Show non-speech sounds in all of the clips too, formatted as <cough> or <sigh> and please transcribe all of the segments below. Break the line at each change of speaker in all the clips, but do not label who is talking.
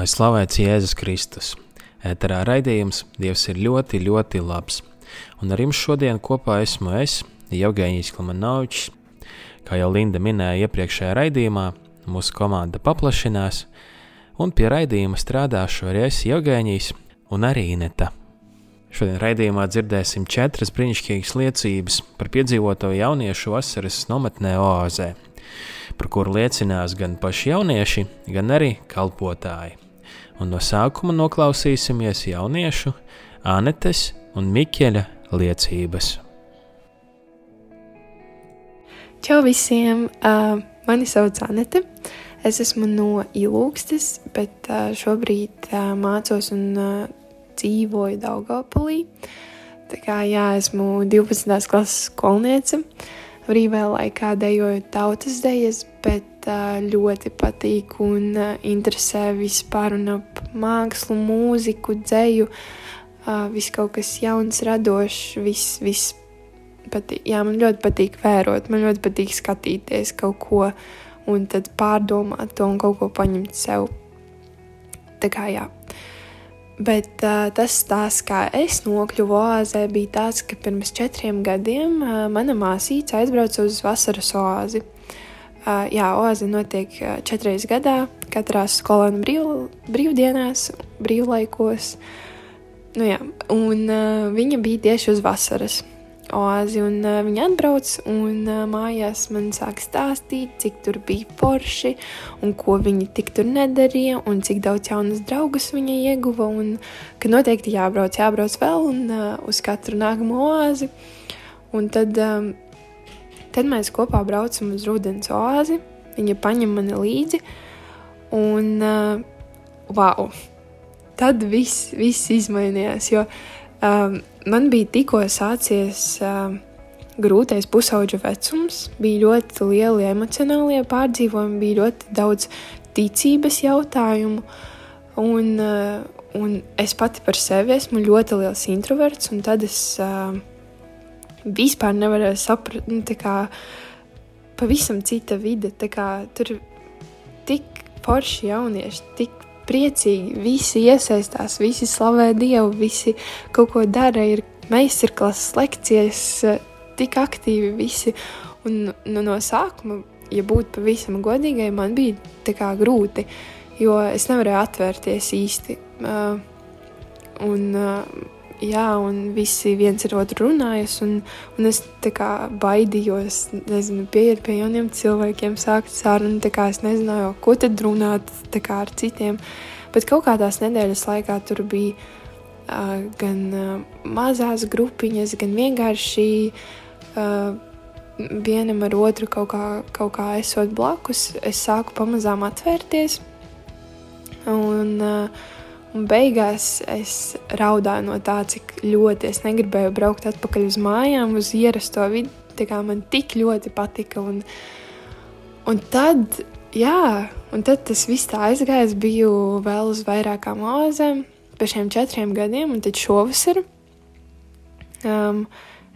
Lai slavēts Jēzus Kristus. Ēterā raidījums Dievs ir ļoti, ļoti labs. Un ar jums šodien kopā esmu es, Jevgeņģis Klimanovičs. Kā jau Linda minēja iepriekšējā raidījumā, mūsu komanda paplašinās, un pie raidījuma strādāšu arī es, Jevgeņģis un arī Ineta. Šodien raidījumā dzirdēsim četras brīnišķīgas liecības par piedzīvoto jauniešu vasaras nometnē Oāzē, par kuru liecinās gan paši jaunieši, gan arī kalpotāji un no sākuma noklausīsimies jauniešu Anetes un Mikeļa liecības.
Čau visiem! Uh, mani sauc Anete. Es esmu no Ilūgstes, bet uh, šobrīd uh, mācos un uh, dzīvoju Daugavpilī. Tā kā jā, esmu 12. klases skolniece. Brīvajā laikā dejoju tautas dejas, bet ļoti patīk un interesē vispār un ap mākslu, mūziku, dzēju, viss kaut kas jauns, radošs, viss, viss patīk. Jā, man ļoti patīk vērot, man ļoti patīk skatīties kaut ko un tad pārdomāt to un kaut ko paņemt sev. Tā kā jā. Bet uh, tas stāsts, kā es nokļuvu oāzē, bija tāds, ka pirms četriem gadiem uh, mana māsīca aizbrauca uz vasaras oāzi. Uh, jā, oāze notiek uh, četras gadā, katrā skolēna brīv, brīvdienās, brīvlaikos. Nu, jā, un uh, viņa bija tieši uz vasaras oāzi, un uh, viņa atbrauc un uh, mājās man sāk stāstīt, cik tur bija forši, un ko viņa tik tur nedarīja, un cik daudz jaunas draugus viņa ieguva, un ka noteikti jābrauc, jābrauc vēl un uh, uz katru nākamo oāzi. Un tad um, Tad mēs kopā braucam uz Rudens oāzi. Viņa paņem mani līdzi, un uh, wow! Tad viss, viss izmainījās, jo um, man bija tikko sācies uh, grūtais pusauģa vecums, bija ļoti lieli emocionālie pārdzīvojumi, bija ļoti daudz ticības jautājumu, un, uh, un es pati par sevi esmu ļoti liels introverts, un tad es uh, vispār nevarēju saprast, nu, kā pavisam cita vide. Kā, tur tik forši jaunieši, tik priecīgi, visi iesaistās, visi slavē Dievu, visi kaut ko dara, ir meistarklases lekcijas, tik aktīvi visi. Un nu, no sākuma, ja būtu pavisam godīgai, man bija kā, grūti, jo es nevarēju atvērties īsti. Uh, un, uh, jā, un visi viens ar otru runājas, un, un es kā baidījos, nezinu, pieiet pie jauniem cilvēkiem, sākt sarunu, tā kā es nezināju, ko tad runāt kā, ar citiem. Bet kaut kādās nedēļas laikā tur bija uh, gan uh, mazās grupiņas, gan vienkārši uh, vienam ar otru kaut kā, kaut kā esot blakus, es sāku pamazām atvērties. Un, uh, Un beigās es raudāju no tā, cik ļoti es negribēju braukt atpakaļ uz mājām, uz ierasto vidi. Tā kā man tik ļoti patika. Un, un tad, jā, un tad tas viss tā aizgājis. Biju vēl uz vairākām ozēm, pēc šiem četriem gadiem, un tad šovasar. Um,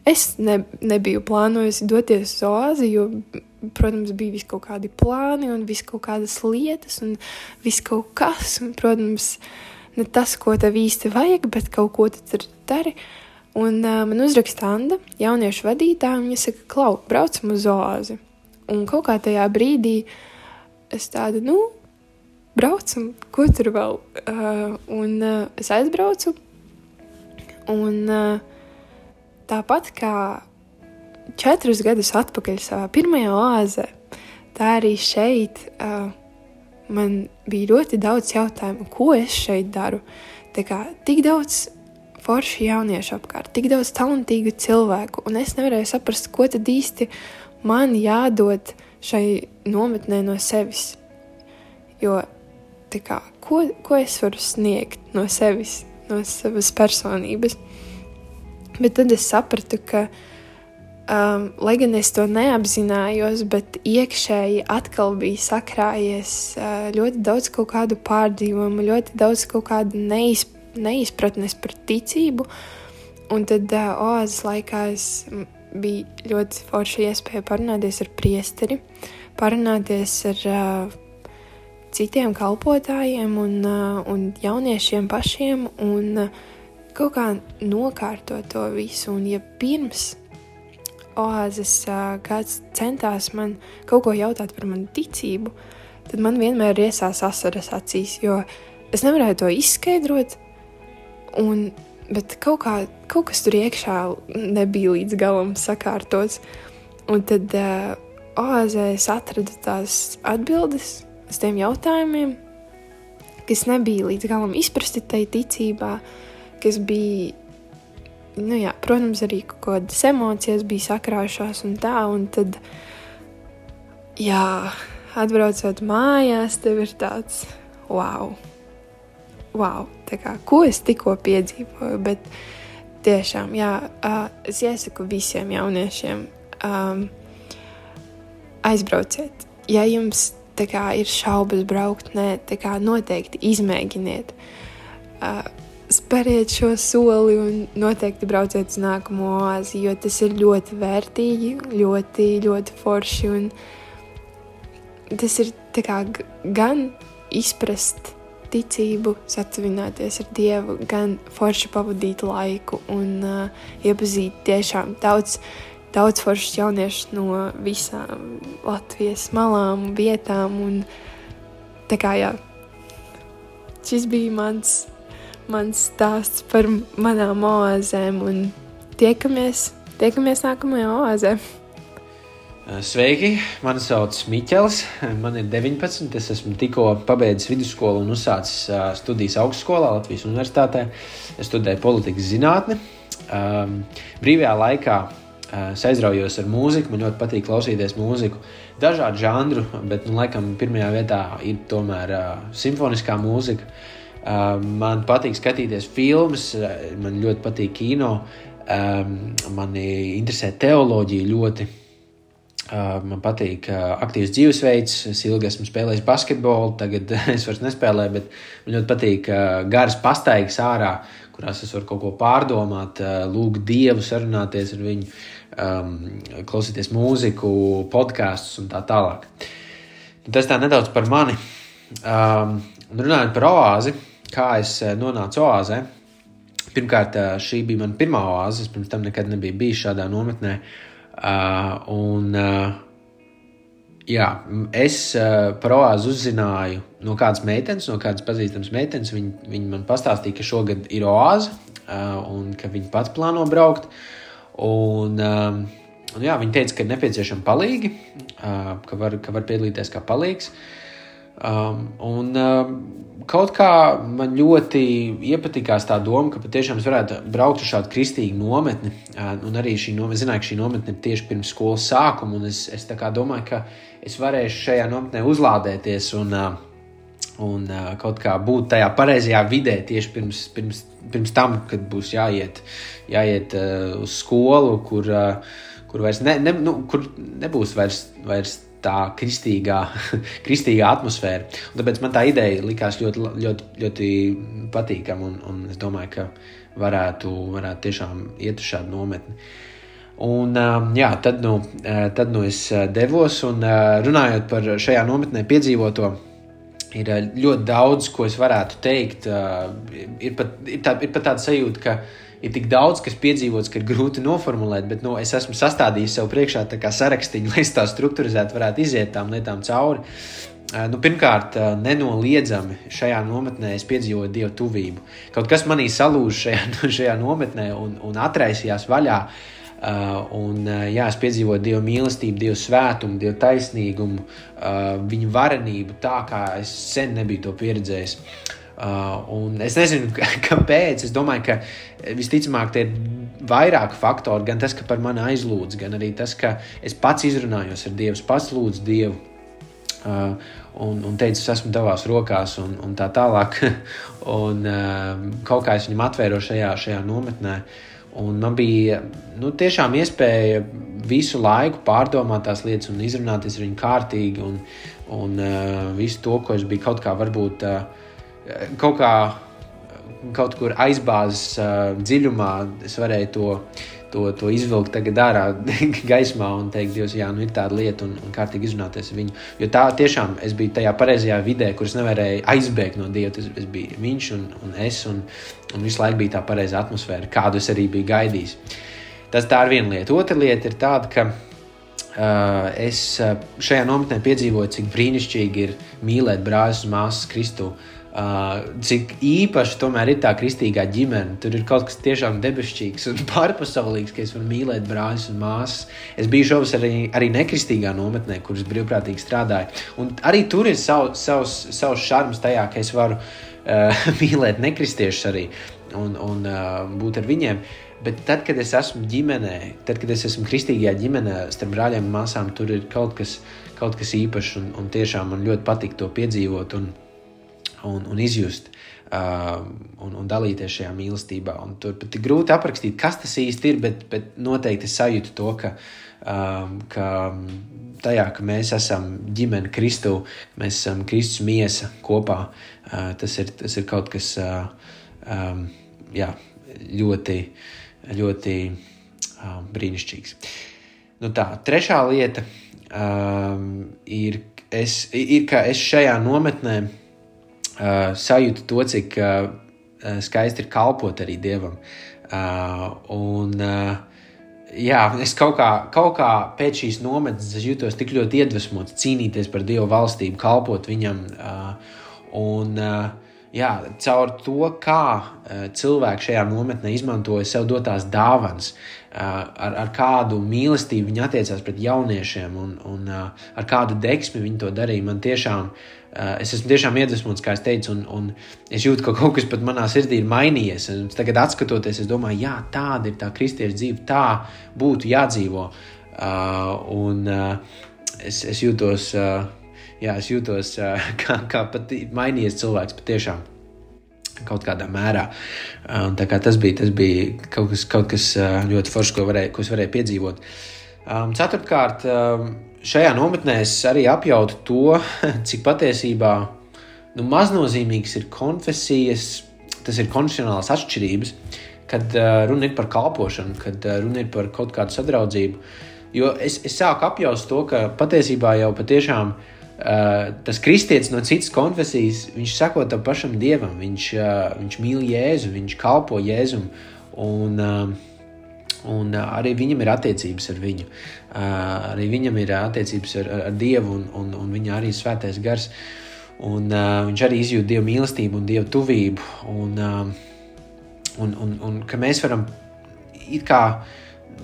es ne, nebiju plānojusi doties uz Oāzi, jo, protams, bija vis kaut kādi plāni un vis kaut kādas lietas un vis kaut kas. Un, protams, uh, ne tas, ko tev īsti vajag, bet kaut ko tu tur dari. Un uh, man uzraksta Anna, jauniešu vadītāja, un viņa saka, klau, braucam uz oāzi. Un kaut kā tajā brīdī es tādu, nu, braucam, ko tur vēl. Uh, un uh, es aizbraucu, un uh, tāpat kā četrus gadus atpakaļ savā pirmajā oāzē, tā arī šeit. Uh, man bija ļoti daudz jautājumu, ko es šeit daru. Tā kā tik daudz foršu jauniešu apkārt, tik daudz talantīgu cilvēku, un es nevarēju saprast, ko tad īsti man jādod šai nometnē no sevis. Jo kā, ko, ko es varu sniegt no sevis, no savas personības? Bet tad es sapratu, ka, um, lai gan es to neapzinājos, bet iekšēji atkal bija sakrājies uh, ļoti daudz kaut kādu pārdzīvojumu, ļoti daudz kaut kādu neiz, neizpratnes par ticību. Un tad uh, oāzes laikā es bija ļoti forša iespēja parunāties ar priesteri, parunāties ar uh, citiem kalpotājiem un, uh, un jauniešiem pašiem un uh, kaut kā nokārtot to visu. Un ja pirms oāzes kāds centās man kaut ko jautāt par manu ticību, tad man vienmēr iesās asaras acīs, jo es nevarēju to izskaidrot. Un, bet kaut, kā, kaut kas tur iekšā nebija līdz galam sakārtots. Un tad uh, oāzē es atradu tās atbildes uz tiem jautājumiem, kas nebija līdz galam izprasti tajā ticībā, kas bija, nu jā, protams, arī kaut kādas emocijas bija sakrājušās un tā, un tad, jā, atbraucot mājās, tev ir tāds, wow, wow, tā kā, ko es tikko piedzīvoju, bet tiešām, jā, es iesaku visiem jauniešiem, um, aizbrauciet, ja jums kā, ir šaubas braukt, nē, tā kā noteikti izmēģiniet. Uh, spēriet šo soli un noteikti brauciet uz nākamo oāzi, jo tas ir ļoti vērtīgi, ļoti, ļoti forši. Tas ir kā, gan izprast ticību, satuvināties ar Dievu, gan forši pavadīt laiku un uh, iepazīt tiešām daudz daudz foršus jauniešus no visām Latvijas malām, vietām. Un, kā, jā, šis bija mans, mans stāsts par manām oāzēm. Tiekamies, tiekamies nākamajā oāzē.
Sveiki, mani sauc Miķels. Man ir 19. Es esmu tikko pabeidzis vidusskolu un uzsācis studijas augstskolā Latvijas Universitātē. Es studēju politikas zinātni. Brīvajā laikā Es aizraujos ar mūziku, man ļoti patīk klausīties mūziku, dažādu žanru, bet, nu, laikam, pirmajā vietā ir tomēr simfoniskā mūzika. Uh, man patīk skatīties filmas, man ļoti patīk kino, um, man interesē teoloģija ļoti. Uh, man patīk uh, aktīvs dzīvesveids, es ilgi esmu spēlējis basketbolu, tagad <laughs> es vairs nespēlēju, bet man ļoti patīk uh, garas pastaigas ārā, kurās es varu kaut ko pārdomāt, lūgt dievu, sarunāties ar viņu klausīties mūziku, podkāstus un tā tālāk. Tas tā nedaudz par mani. Runājot par oāzi, kā es eh, nonācu oāzē. Pirmkārt, eh, šī bija mana pirmā oāze. Es pirms tam nekad nebiju bijis šādā nometnē. Uh, un, uh, jā, es uh, par oāzi uzzināju no kādas meitenes, no kādas pazīstamas meitenes. Viņa, viņa man pastāstīja, ka šogad ir oāze uh, un ka viņa pats plāno braukt. Uh, Un, um, un jā, viņi teica, ka ir nepieciešama palīga, uh, ka, var, ka var piedalīties kā palīgs. Um, un um, kaut kā man ļoti iepatikās tā doma, ka patiešām es varētu braukt uz šādu kristīgu nometni. Uh, un arī šī nometne, zināju, ka šī nometne ir tieši pirms skolas sākuma. Es, es domāju, ka es varēšu šajā nometnē uzlādēties un, uh, un uh, kaut kā būt tajā pareizajā vidē tieši pirms, pirms, pirms tam, kad būs jāiet jāiet uh, uz skolu, kur, uh, kur, ne, ne, nu, kur nebūs vairs, vairs tā kristīgā, <laughs> kristīgā atmosfēra. Un tāpēc man tā ideja likās ļoti, ļoti, ļoti patīkama, un, un es domāju, ka varētu, varētu tiešām iet uz šādu nometni. Un, um, jā, tad, nu, tad nu es devos, un runājot par šajā nometnē piedzīvoto, ir ļoti daudz, ko es varētu teikt. Ir pat, ir tā, ir pat tāda sajūta, ka ir tik daudz, kas piedzīvots, ka ir grūti noformulēt, bet nu, es esmu sastādījis sev priekšā sarakstīnu, <laughs> lai es tā struktūrizēti varētu iziet tām lietām cauri. Nu, pirmkārt, nenoliedzami šajā nometnē es piedzīvoju dievu tuvību. Kaut kas manī salūza šajā, <laughs> šajā nometnē un, un atraisījās vaļā. Uh, un, uh, jā, es piedzīvoju dievu mīlestību, dievu svētumu, dievu taisnīgumu, uh, viņa varenību tā, kā es sen nebiju to pieredzējis. Uh, es nezinu, <laughs> kāpēc. Es domāju, ka visticamāk, tie ir vairāki faktori. Gan tas, ka par mani aizlūdz, gan arī tas, ka es pats izrunājos ar Dievu, pats lūdzu Dievu. Uh, un, un teicu, es esmu tavās rokās, un, un tā tālāk. <laughs> un uh, kaut kā es viņam atvēru šajā, šajā nometnē. Un man bija nu, tiešām iespēja visu laiku pārdomāt tās lietas un izrunāties ar viņu kārtīgi. Un, un uh, visu to, ko es biju kaut kā varbūt uh, kaut kā kaut kur aizbāzes uh, dziļumā, es varēju to, to, to izvilkt tagad ārā <laughs> gaismā un teikt, Dievs, jā, nu ir tāda lieta un, un kārtīgi izrunāties ar viņu. Jo tā tiešām es biju tajā pareizajā vidē, kuras nevarēju aizbēgt no Dieva. Tas es biju viņš un, un es, un, un visu laiku bija tā pareizā atmosfēra, kādu es arī biju gaidījis. Tas tā ir viena lieta. Otra lieta ir tāda, ka uh, es šajā nometnē piedzīvoju, cik brīnišķīgi ir mīlēt brāļus un māsas Kristu. Uh, Uh, cik īpaši tomēr ir tā kristīgā ģimene. Tur ir kaut kas tiešām debesšķīgs un <laughs> pārpasaulīgs, ka es varu mīlēt brāļus un māsas. Es biju šovas arī, arī nekristīgā nometnē, kuras brīvprātīgi strādāju. Un arī tur ir sav, savs, savs šarms tajā, ka es varu uh, <laughs> mīlēt nekristiešus arī un, un uh, būt ar viņiem. Bet tad, kad es esmu ģimenē, tad, kad es esmu kristīgajā ģimenē, starp brāļiem un māsām, tur ir kaut kas, kaut kas īpašs un, un tiešām man ļoti patīk to piedzīvot. Un, un, un izjust uh, un, un dalīties šajā mīlestībā. Un tur pat ir grūti aprakstīt, kas tas īsti ir, bet, bet noteikti sajūtu to, ka, um, ka tajā, ka mēs esam ģimene Kristu, mēs esam Kristus miesa kopā, uh, tas, ir, tas ir kaut kas uh, um, jā, ļoti, ļoti brīnišķīgs. Nu tā, trešā lieta um, ir, es, ir, ka es šajā nometnē uh, sajūtu to, cik uh, skaisti ir kalpot arī dievam. Un, jā, es kaut kā, kaut kā pēc šīs nometnes jutos tik ļoti iedvesmots cīnīties par dievu valstību, kalpot viņam. Un, jā, caur to, kā cilvēki šajā nometnē izmantoja sev dotās dāvanas, ar, ar kādu mīlestību viņi attiecās pret jauniešiem un, un ar kādu deksmi viņi to darīja, man tiešām Eh, es esmu tiešām iedvesmots, kā es teicu, un, un es jūtu, ka kaut kas pat manā sirdī ir mainījies. Un tagad, skatoties, es domāju, jā, tāda ir tā kristiešu dzīve, tā būtu jādzīvo. Uh, un uh, es, es jūtos, uh, jā, es jūtos uh, <laughs> kā, kā pat mainījies cilvēks patiešām. Kaut kādā mērā. Uh, kā tas bija, tas bija kaut kas, kaut kas ļoti foršs, ko, varēja, ko es varēju piedzīvot. Um, ceturtkārt, um, šajā nometnē es arī apjautu to, <laughs> cik patiesībā nu, maznozīmīgas ir konfesijas, tas ir konfesionālās atšķirības, kad uh, runa ir par kalpošanu, kad uh, runa ir par kaut kādu sadraudzību. Jo es, es sāku apjaust to, ka patiesībā jau patiešām uh, tas kristietis no citas konfesijas, viņš sako tam pašam dievam, viņš, viņš mīl Jēzu, viņš kalpo Jēzum. Un, uh, un arī viņam ir attiecības ar viņu. Arī viņam ir attiecības ar, ar Dievu, un, un, un viņa arī ir svētais gars. Un, uh, viņš arī izjūt dievu mīlestību un dievu tuvību. Un, uh, un, un, un ka mēs varam it kā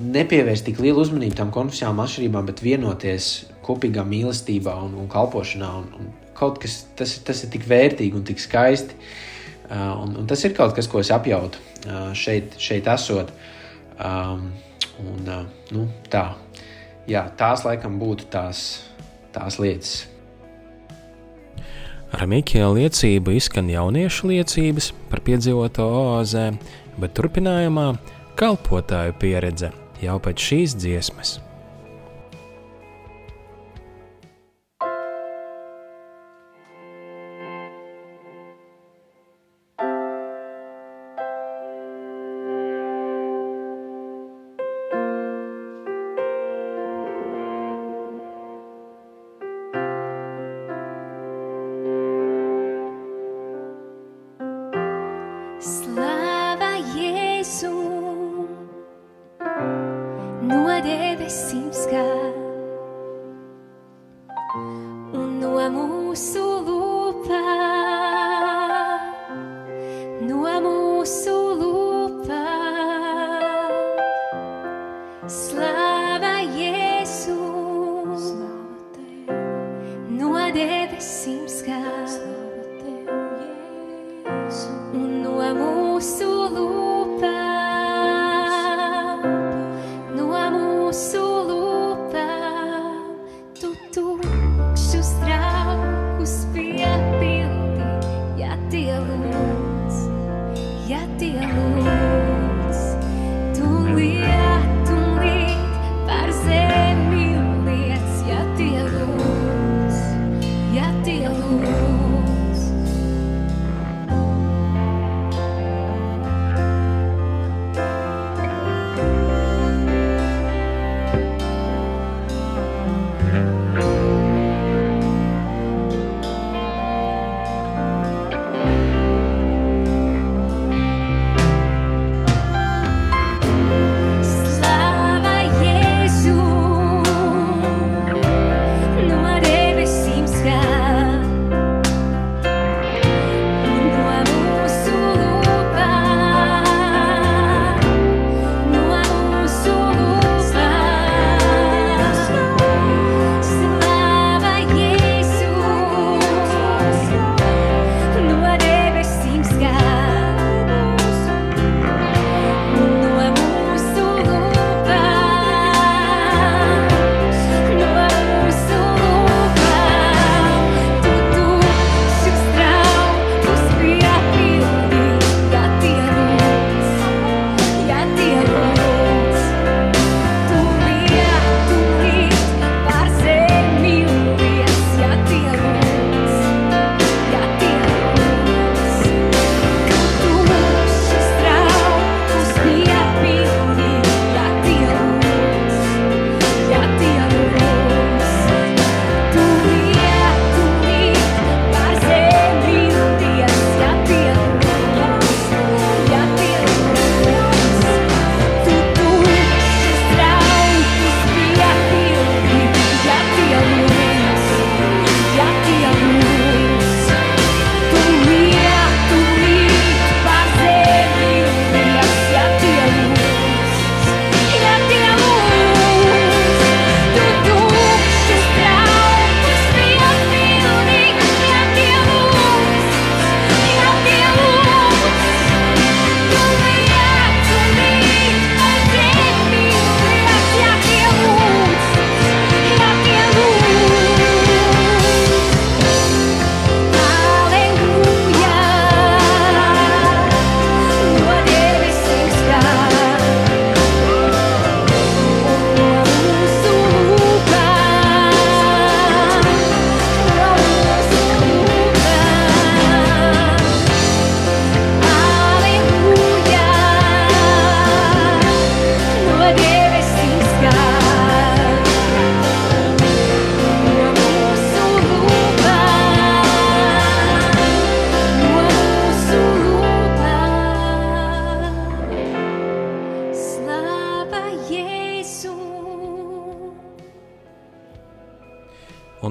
nepievērst tik lielu uzmanību tam konfesionālām atšķirībām, bet vienoties kopīgā mīlestībā un, un kalpošanā. Un, un kaut kas tas, tas ir tik vērtīgi un tik skaisti. Uh, un, un tas ir kaut kas, ko es apjautu uh, šeit, šeit esot. Uh, Um, un, uh, nu, tā, jā, tās laikam būtu tās, tās lietas.
Ar Mikēla liecību izskan jauniešu liecības par piedzīvoto oāzē, bet turpinājumā kalpotāju pieredze jau pēc šīs dziesmas. no mūsu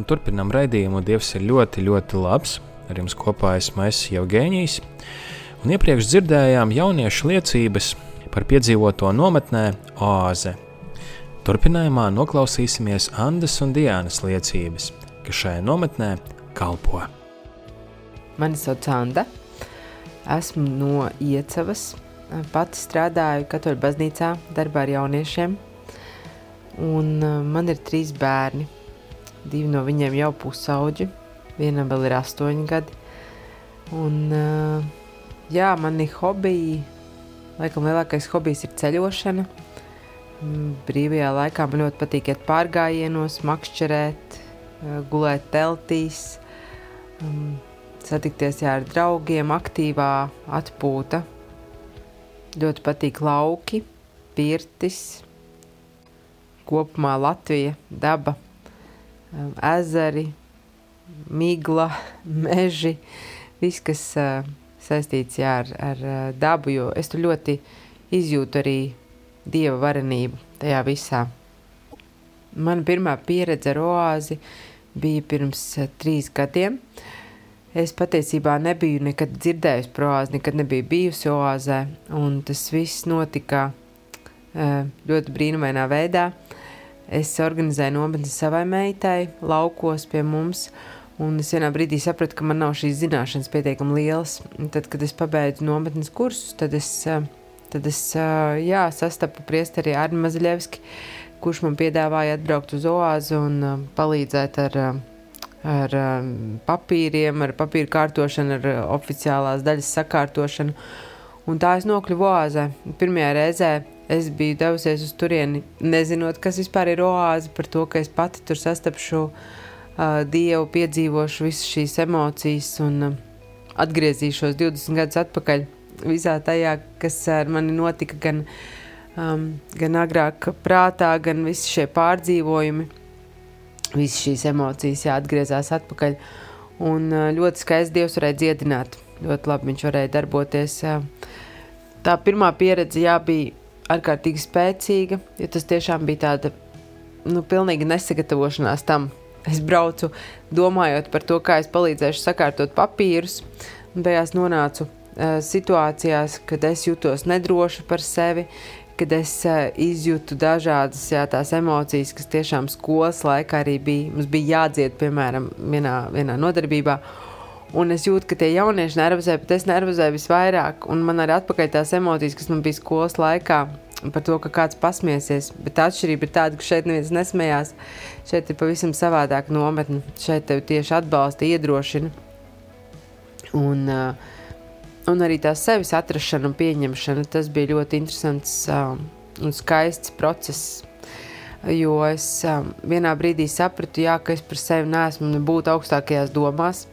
turpinām raidījumu. Dievs ir ļoti, ļoti labs. Ar jums kopā esmu es jau Gēnijs. Un iepriekš dzirdējām jauniešu liecības par piedzīvoto nometnē Oāze. Turpinājumā noklausīsimies Andas un Diānas liecības, kas šajā nometnē kalpo.
Mani sauc Anda. Esmu no Iecavas. Pati strādāju Katoļu baznīcā, darbā ar jauniešiem. Un uh, man ir trīs bērni. Divi no viņiem jau pusauģi, vienam vēl ir astoņi gadi. Un, uh, jā, mani hobiji, laikam lielākais hobijs ir ceļošana. Mm, brīvajā laikā man ļoti patīk iet pārgājienos, makšķerēt, uh, gulēt teltīs. Um, satikties jā, ar draugiem, aktīvā atpūta. Ļoti patīk lauki, pirtis, kopumā Latvija, daba, ezeri, migla, <laughs> meži, viss, kas saistīts jā, ar, ar dabu, jo es tur ļoti izjūtu arī dieva varenību tajā visā. Mana pirmā pieredze ar oāzi bija pirms trīs gadiem. Es patiesībā nebiju nekad dzirdējusi par oāzi, nekad nebiju bijusi oāzē, un tas viss notika ļoti brīnumainā veidā. Es organizēju nometni savai meitai, laukos pie mums, un es vienā brīdī sapratu, ka man nav šīs zināšanas pietiekami lielas. Tad, kad es pabeidzu nometnes kursus, tad es, tad es jā, sastapu priesteri Arni Mazaļevski, kurš man piedāvāja atbraukt uz oāzi un palīdzēt ar ar papīriem, ar papīru kārtošanu, ar oficiālās daļas sakārtošanu. Un tā es nokļuvu oāzē. Pirmajā reizē es biju devusies uz turieni, nezinot, kas vispār ir oāze, par to, ka es pati tur sastapšu uh, dievu, piedzīvošu visas šīs emocijas un uh, atgriezīšos 20 gadus atpakaļ visā tajā, kas ar mani notika gan, um, gan agrāk prātā, gan visi šie pārdzīvojumi visas šīs emocijas jāatgriezās atpakaļ. Un ļoti skaisti Dievs varēja dziedināt. Ļoti labi viņš varēja darboties. Tā pirmā pieredze jā, bija ārkārtīgi spēcīga, jo tas tiešām bija tāda nu, pilnīga nesagatavošanās tam. Es braucu domājot par to, kā es palīdzēšu sakārtot papīrus, un tajās nonācu uh, situācijās, kad es jutos nedroši par sevi, kad es uh, izjūtu dažādas jā, tās emocijas, kas tiešām skolas laikā arī bija. Mums bija jādzied, piemēram, vienā, vienā nodarbībā. Un es jūtu, ka tie jaunieši nervozē, bet es nervozēju visvairāk. Un man arī atpakaļ tās emocijas, kas man bija skolas laikā, par to, ka kāds pasmiesies. Bet atšķirība ir tāda, ka šeit neviens nesmējās. Šeit ir pavisam savādāk nometne. Šeit tev tieši atbalsta, iedrošina. Un, uh, un arī tā sevis atrašana un pieņemšana, tas bija ļoti interesants um, un skaists process. Jo es um, vienā brīdī sapratu, jā, ka es par sevi neesmu būt augstākajās domās,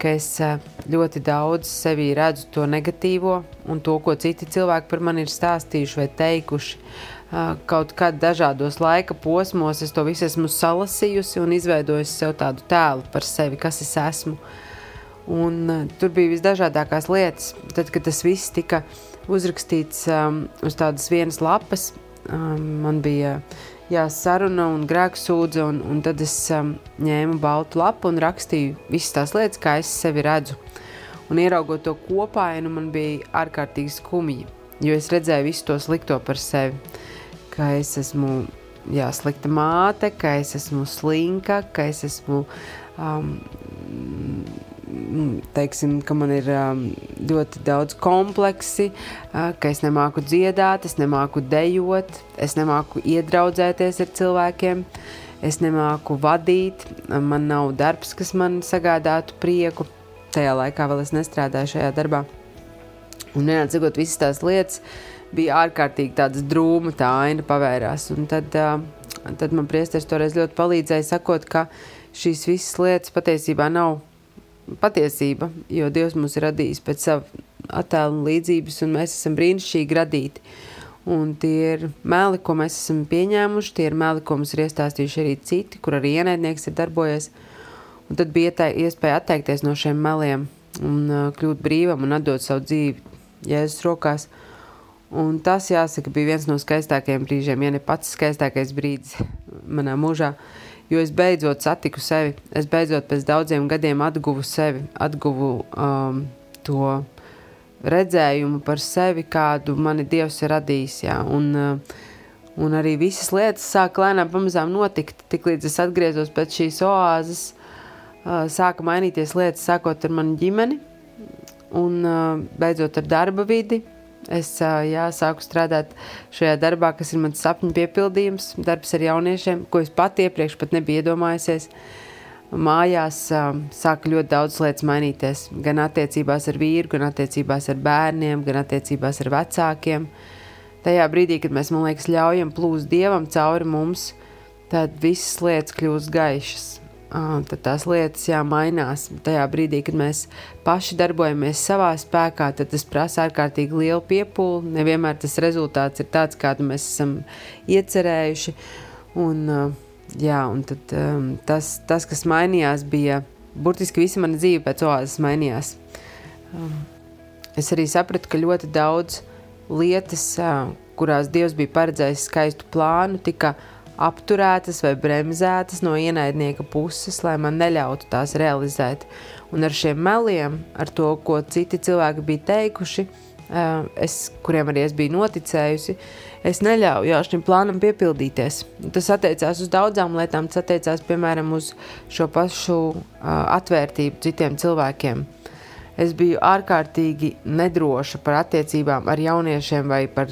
ka es uh, ļoti daudz sevī redzu to negatīvo un to, ko citi cilvēki par mani ir stāstījuši vai teikuši. Uh, kaut kādā dažādos laika posmos es to visu esmu salasījusi un izveidojusi sev tādu tēlu par sevi, kas es esmu. Uh, Un, uh, tur bija visdažādākās lietas. Tad, kad tas viss tika uzrakstīts um, uz tādas vienas lapas, um, man bija jāsaruna un grēksūdze, un, un tad es um, ņēmu baltu lapu un rakstīju visas tās lietas, kā es sevi redzu. Un ieraugot to kopā, nu, man bija ārkārtīgi skumji, jo es redzēju visu to slikto par sevi. Ka es esmu jā, slikta māte, ka es esmu slinka, ka es esmu um, teiksim, ka man ir um, ļoti daudz kompleksi, uh, ka es nemāku dziedāt, es nemāku dejot, es nemāku iedraudzēties ar cilvēkiem, es nemāku vadīt, man nav darbs, kas man sagādātu prieku. Tajā laikā vēl es nestrādāju šajā darbā. Un vienādsakot, visas tās lietas bija ārkārtīgi tādas drūma, tā aina pavērās. Un tad, uh, tad man priesteris toreiz ļoti palīdzēja sakot, ka šīs visas lietas patiesībā nav patiesība, jo Dievs mūs ir radījis pēc sava attēla un līdzības, un mēs esam brīnišķīgi radīti. Un tie ir meli, ko mēs esam pieņēmuši, tie ir meli, ko mums ir iestāstījuši arī citi, kur arī ienaidnieks ir darbojies. Un tad bija iespēja atteikties no šiem meliem un uh, kļūt brīvam un atdot savu dzīvi Jēzus rokās. Un tas, jāsaka, bija viens no skaistākajiem brīžiem, ja ne pats skaistākais brīdis manā mūžā, jo es beidzot satiku sevi. Es beidzot pēc daudziem gadiem atguvu sevi, atguvu um, to redzējumu par sevi, kādu mani Dievs ir radījis. Jā, un, uh, un arī visas lietas sāk lēnām pamazām notikt. Tiklīdz es atgriezos pēc šīs oāzes, uh, sāka mainīties lietas, sākot ar manu ģimeni un uh, beidzot ar darba vidi. Es jā, sāku strādāt šajā darbā, kas ir mans sapņu piepildījums, darbs ar jauniešiem, ko es pat iepriekš pat nebiju iedomājusies. Mājās sāka ļoti daudz lietas mainīties. Gan attiecībās ar vīru, gan attiecībās ar bērniem, gan attiecībās ar vecākiem. Tajā brīdī, kad mēs, man liekas, ļaujam plūst dievam cauri mums, tad visas lietas kļūst gaišas tad tās lietas jāmainās. Tajā brīdī, kad mēs paši darbojamies savā spēkā, tad tas prasa ārkārtīgi lielu piepūli. Nevienmēr tas rezultāts ir tāds, kādu mēs esam iecerējuši. Un, jā, un tad, tas, tas, kas mainījās, bija burtiski visa mana dzīve pēc oāzes mainījās. Es arī sapratu, ka ļoti daudz lietas, kurās Dievs bija paredzējis skaistu plānu, tika apturētas vai bremzētas no ienaidnieka puses, lai man neļautu tās realizēt. Un ar šiem meliem, ar to, ko citi cilvēki bija teikuši, es, kuriem arī es biju noticējusi, es neļauju šim plānam piepildīties. Tas attiecās uz daudzām lietām, tas attiecās piemēram uz šo pašu atvērtību citiem cilvēkiem. Es biju ārkārtīgi nedroša par attiecībām ar jauniešiem vai par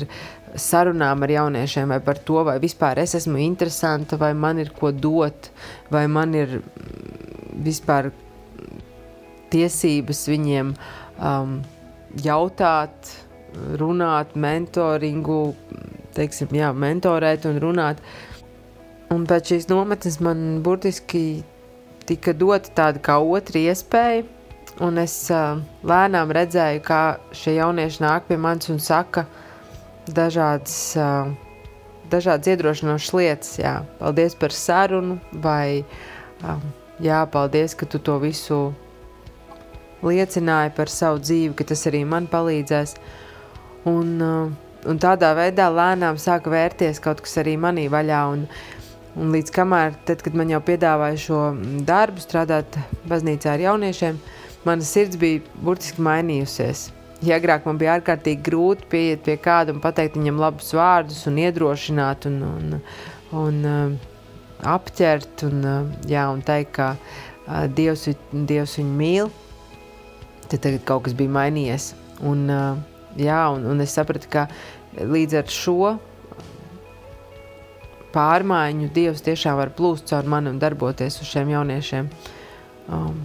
sarunām ar jauniešiem, vai par to, vai vispār es esmu interesanta, vai man ir ko dot, vai man ir mm, vispār tiesības viņiem um, jautāt, runāt, mentoringu, teiksim, jā, mentorēt un runāt. Un pēc šīs nometnes man burtiski tika dota tāda kā otra iespēja, un es uh, lēnām redzēju, kā šie jaunieši nāk pie manis un saka, uh, dažādas, dažādas iedrošinošas lietas. Jā. Paldies par sarunu, vai jā, paldies, ka tu to visu liecināji par savu dzīvi, ka tas arī man palīdzēs. Un, un tādā veidā lēnām sāka vērties kaut kas arī manī vaļā. Un, un līdz kamēr, tad, kad man jau piedāvāja šo darbu, strādāt baznīcā ar jauniešiem, mana sirds bija burtiski mainījusies. Ja agrāk man bija ārkārtīgi grūti pieiet pie kāda un pateikt viņam labus vārdus, un iedrošināt, un, un, un uh, apķert, un, uh, jā, un teikt, ka uh, Dievs, Dievs viņu mīl, tad tagad kaut kas bija mainījies. Un, jā, un, un es sapratu, ka līdz ar šo pārmaiņu Dievs tiešām var plūst caur mani un darboties uz šiem jauniešiem. Um,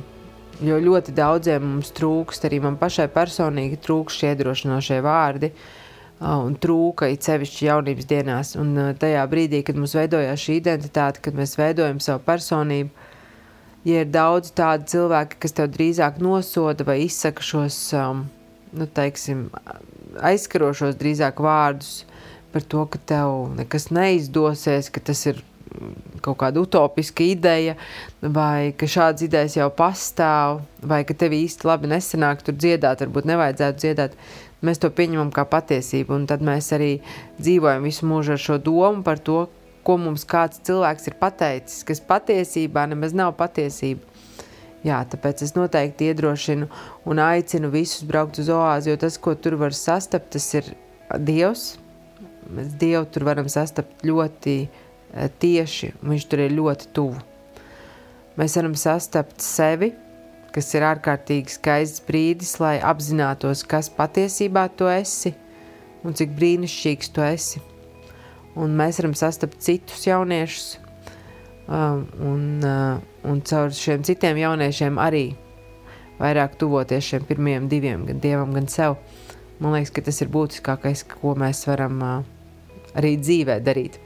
Jo ļoti daudziem mums trūkst, arī man pašai personīgi trūkst šie iedrošinošie vārdi. Un trūka it sevišķi jaunības dienās. Un tajā brīdī, kad mums veidojās šī identitāte, kad mēs veidojam savu personību, ja ir daudz tādu cilvēku, kas tev drīzāk nosoda vai izsaka šos, nu, teiksim, aizskarošos drīzāk vārdus par to, ka tev nekas neizdosies, ka tas ir kaut kāda utopiska ideja, vai ka šādas idejas jau pastāv, vai ka tev īsti labi nesanāk tur dziedāt, varbūt nevajadzētu dziedāt. Mēs to pieņemam kā patiesību, un tad mēs arī dzīvojam visu mūžu ar šo domu par to, ko mums kāds cilvēks ir pateicis, kas patiesībā nemaz nav patiesība. Jā, tāpēc es noteikti iedrošinu un aicinu visus braukt uz oāzi, jo tas, ko tur var sastapt, tas ir Dievs. Mēs Dievu tur varam sastapt ļoti tieši, viņš tur ir ļoti tuvu. Mēs varam sastapt sevi, kas ir ārkārtīgi skaists brīdis, lai apzinātos, kas patiesībā tu esi un cik brīnišķīgs tu esi. Un mēs varam sastapt citus jauniešus, um, un, uh, un caur šiem citiem jauniešiem arī vairāk tuvoties šiem pirmajiem diviem, gan dievam, gan sev. Man liekas, ka tas ir būtiskākais, ko mēs varam uh, arī dzīvē darīt.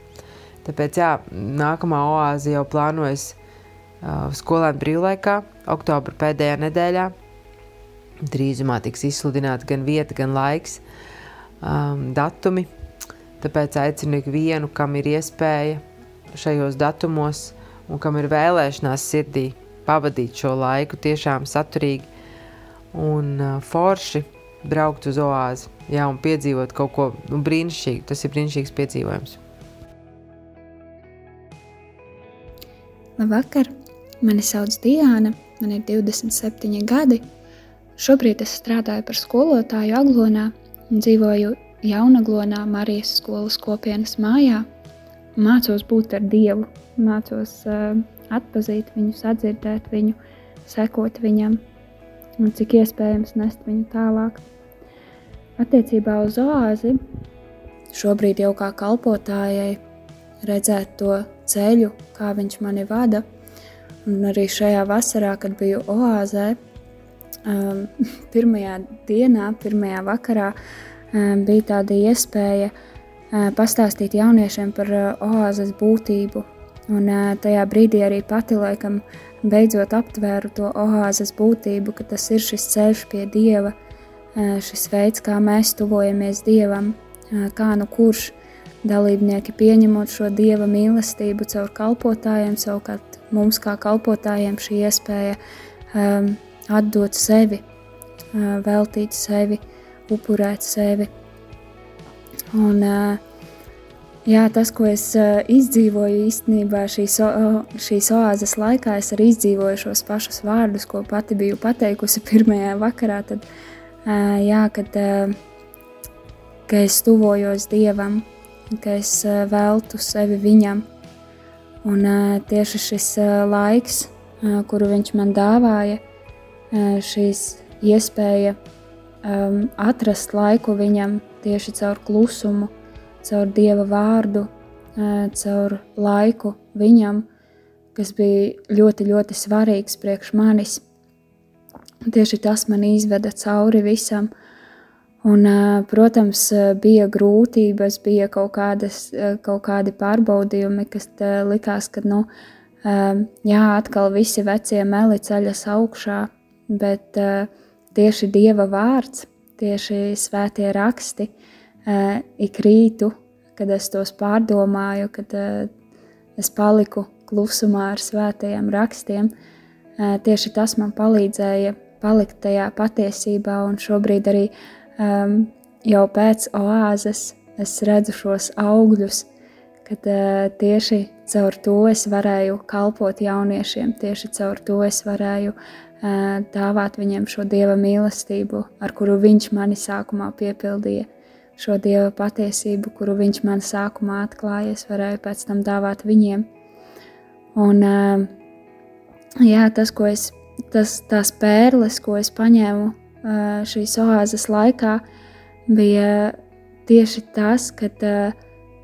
Tāpēc, jā, nākamā oāze jau plānojas uh, skolēnu brīvlaikā, oktobra pēdējā nedēļā. Drīzumā tiks izsludināta gan vieta, gan laiks, um, datumi. Tāpēc aicinu ikvienu, kam ir iespēja šajos datumos un kam ir vēlēšanās sirdī pavadīt šo laiku tiešām saturīgi un uh, forši braukt uz oāzi jā, un piedzīvot kaut ko nu, brīnišķīgu. Tas ir brīnišķīgs piedzīvojums.
Labvakar! Mani sauc Diana, man ir 27 gadi. Šobrīd es strādāju par skolotāju Aglonā un dzīvoju Jaunaglonā Marijas skolas kopienas mājā. Mācos būt ar Dievu, mācos uh, atpazīt viņu, sadzirdēt viņu, sekot viņam un cik iespējams nest viņu tālāk. Attiecībā uz oāzi šobrīd jau kā kalpotājai redzēt to ceļu, kā viņš mani vada. Un arī šajā vasarā, kad biju oāzē, um, <laughs> pirmajā dienā, pirmajā vakarā, um, bija tāda iespēja uh, pastāstīt jauniešiem par uh, oāzes būtību. Un uh, tajā brīdī arī pati laikam beidzot aptvēru to oāzes būtību, ka tas ir šis ceļš pie Dieva, uh, šis veids, kā mēs tuvojamies Dievam, uh, kā nu kurš Dalībnieki pieņemot šo dieva mīlestību caur kalpotājiem, savukārt mums kā kalpotājiem šī iespēja um, atdot sevi, uh, veltīt sevi, upurēt sevi. Un, uh, jā, tas, ko es uh, izdzīvoju īstenībā šīs, uh, šīs oāzes laikā, es arī izdzīvoju šos pašus vārdus, ko pati biju pateikusi <laughs> pirmajā vakarā. Tad, uh, jā, kad, uh, kad es tuvojos Dievam, ka es veltu sevi viņam. Un tieši šis laiks, kuru viņš man dāvāja, šīs iespēja atrast laiku viņam tieši caur klusumu, caur dieva vārdu, caur laiku viņam, kas bija ļoti, ļoti svarīgs priekš manis. Tieši tas man izveda cauri visam, uh, Un, protams, bija grūtības, bija kaut, kādas, kaut kādi pārbaudījumi, kas likās, ka nu, jā, atkal visi vecie meli ceļas augšā, bet tieši Dieva vārds, tieši svētie raksti, ik rītu, kad es tos pārdomāju, kad es paliku klusumā ar svētajiem rakstiem, tieši tas man palīdzēja palikt tajā patiesībā un šobrīd arī um, jau pēc oāzes es redzu šos augļus, kad uh, tieši caur to es varēju kalpot jauniešiem, tieši caur to es varēju uh, dāvāt viņiem šo dieva mīlestību, ar kuru viņš mani sākumā piepildīja. Šo dieva patiesību, kuru viņš man sākumā atklāja, es varēju pēc tam dāvāt viņiem. Un, uh, jā, tas, ko es, tas, tās pērles, ko es paņēmu šīs oāzes laikā bija tieši tas, ka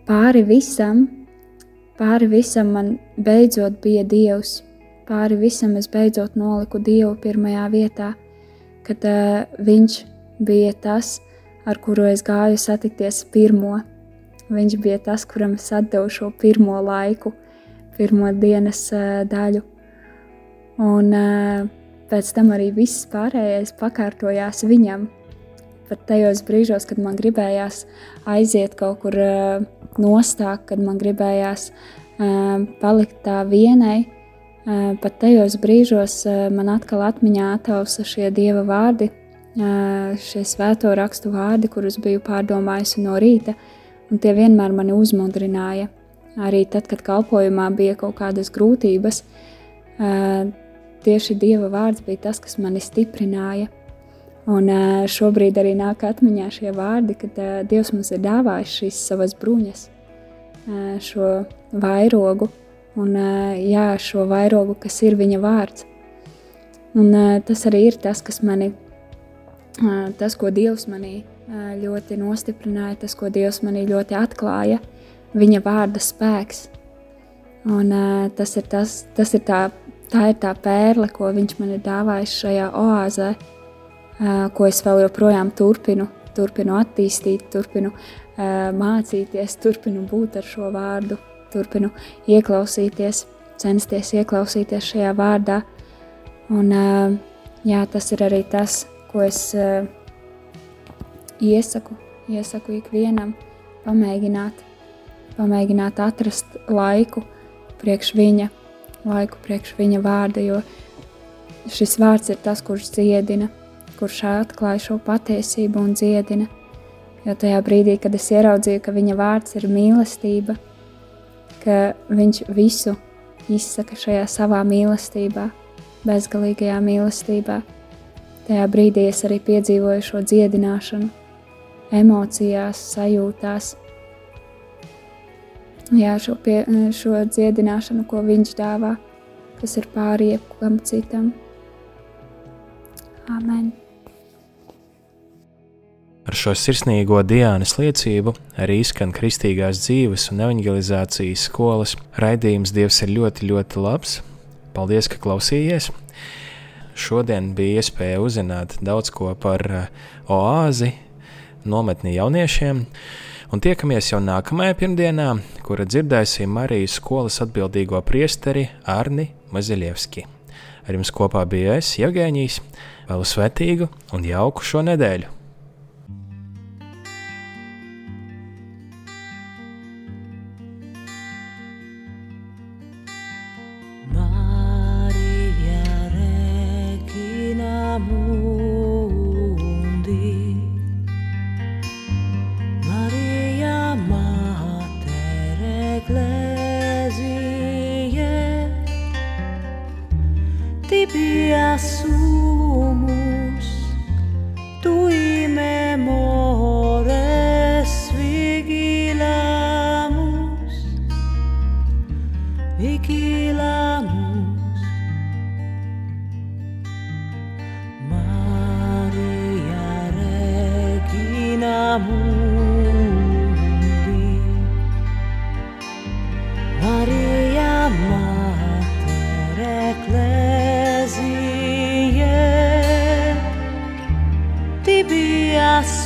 pāri visam, pāri visam man beidzot bija Dievs. Pāri visam es beidzot noliku Dievu pirmajā vietā, kad Viņš bija tas, ar kuru es gāju satikties pirmo. Viņš bija tas, kuram es atdevu šo pirmo laiku, pirmo dienas daļu. Un, uh, Pēc tam arī viss pārējais pakārtojās viņam. Pat tajos brīžos, kad man gribējās aiziet kaut kur uh, nostāk, kad man gribējās uh, palikt tā vienai, uh, pat tajos brīžos uh, man atkal atmiņā atausa šie dieva vārdi, uh, šie svēto rakstu vārdi, kurus biju pārdomājusi no rīta, un tie vienmēr mani uzmundrināja. Arī tad, kad kalpojumā bija kaut kādas grūtības, uh, tieši Dieva vārds bija tas, kas mani stiprināja. Un šobrīd arī nāk atmiņā šie vārdi, kad Dievs mums ir dāvājis šīs savas bruņas, šo vairogu, un jā, šo vairogu, kas ir viņa vārds. Un tas arī ir tas, kas mani, tas, ko Dievs manī ļoti nostiprināja, tas, ko Dievs manī ļoti atklāja, viņa vārda spēks. Un tas ir, tas, tas ir tā tā ir tā pērle, ko viņš man ir dāvājis šajā oāzē, ko es vēl joprojām turpinu, turpinu attīstīt, turpinu mācīties, turpinu būt ar šo vārdu, turpinu ieklausīties, censties ieklausīties šajā vārdā. Un, jā, tas ir arī tas, ko es iesaku, iesaku ikvienam pamēģināt, pamēģināt atrast laiku priekš viņa laiku priekš viņa vārda, jo šis vārds ir tas, kurš dziedina, kurš atklāja šo patiesību un dziedina. Jo tajā brīdī, kad es ieraudzīju, ka viņa vārds ir mīlestība, ka viņš visu izsaka šajā savā mīlestībā, bezgalīgajā mīlestībā. Tajā brīdī es arī piedzīvoju šo dziedināšanu, emocijās, sajūtās. Jā, šo, pie, šo dziedināšanu, ko viņš dāvā, kas ir pāri jebkam citam. Amen.
Ar šo sirsnīgo Diānas liecību arī izskan kristīgās dzīves un evanģelizācijas skolas raidījums Dievs ir ļoti, ļoti labs. Paldies, ka klausījies! Šodien bija iespēja uzzināt daudz ko par eh, oāzi, nometni jauniešiem, un tiekamies jau nākamajā pirmdienā, kura dzirdēsim arī skolas atbildīgo priesteri Arni Maziļevski. Ar jums kopā bija es, Jevgēņīs, vēl svētīgu un jauku šo nedēļu!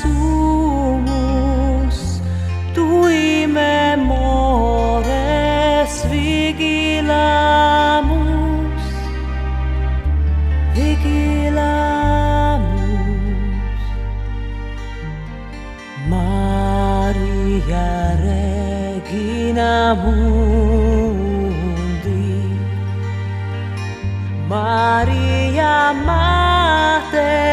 sumus tui memores vigilamus vigilamus Maria regina mundi Maria mater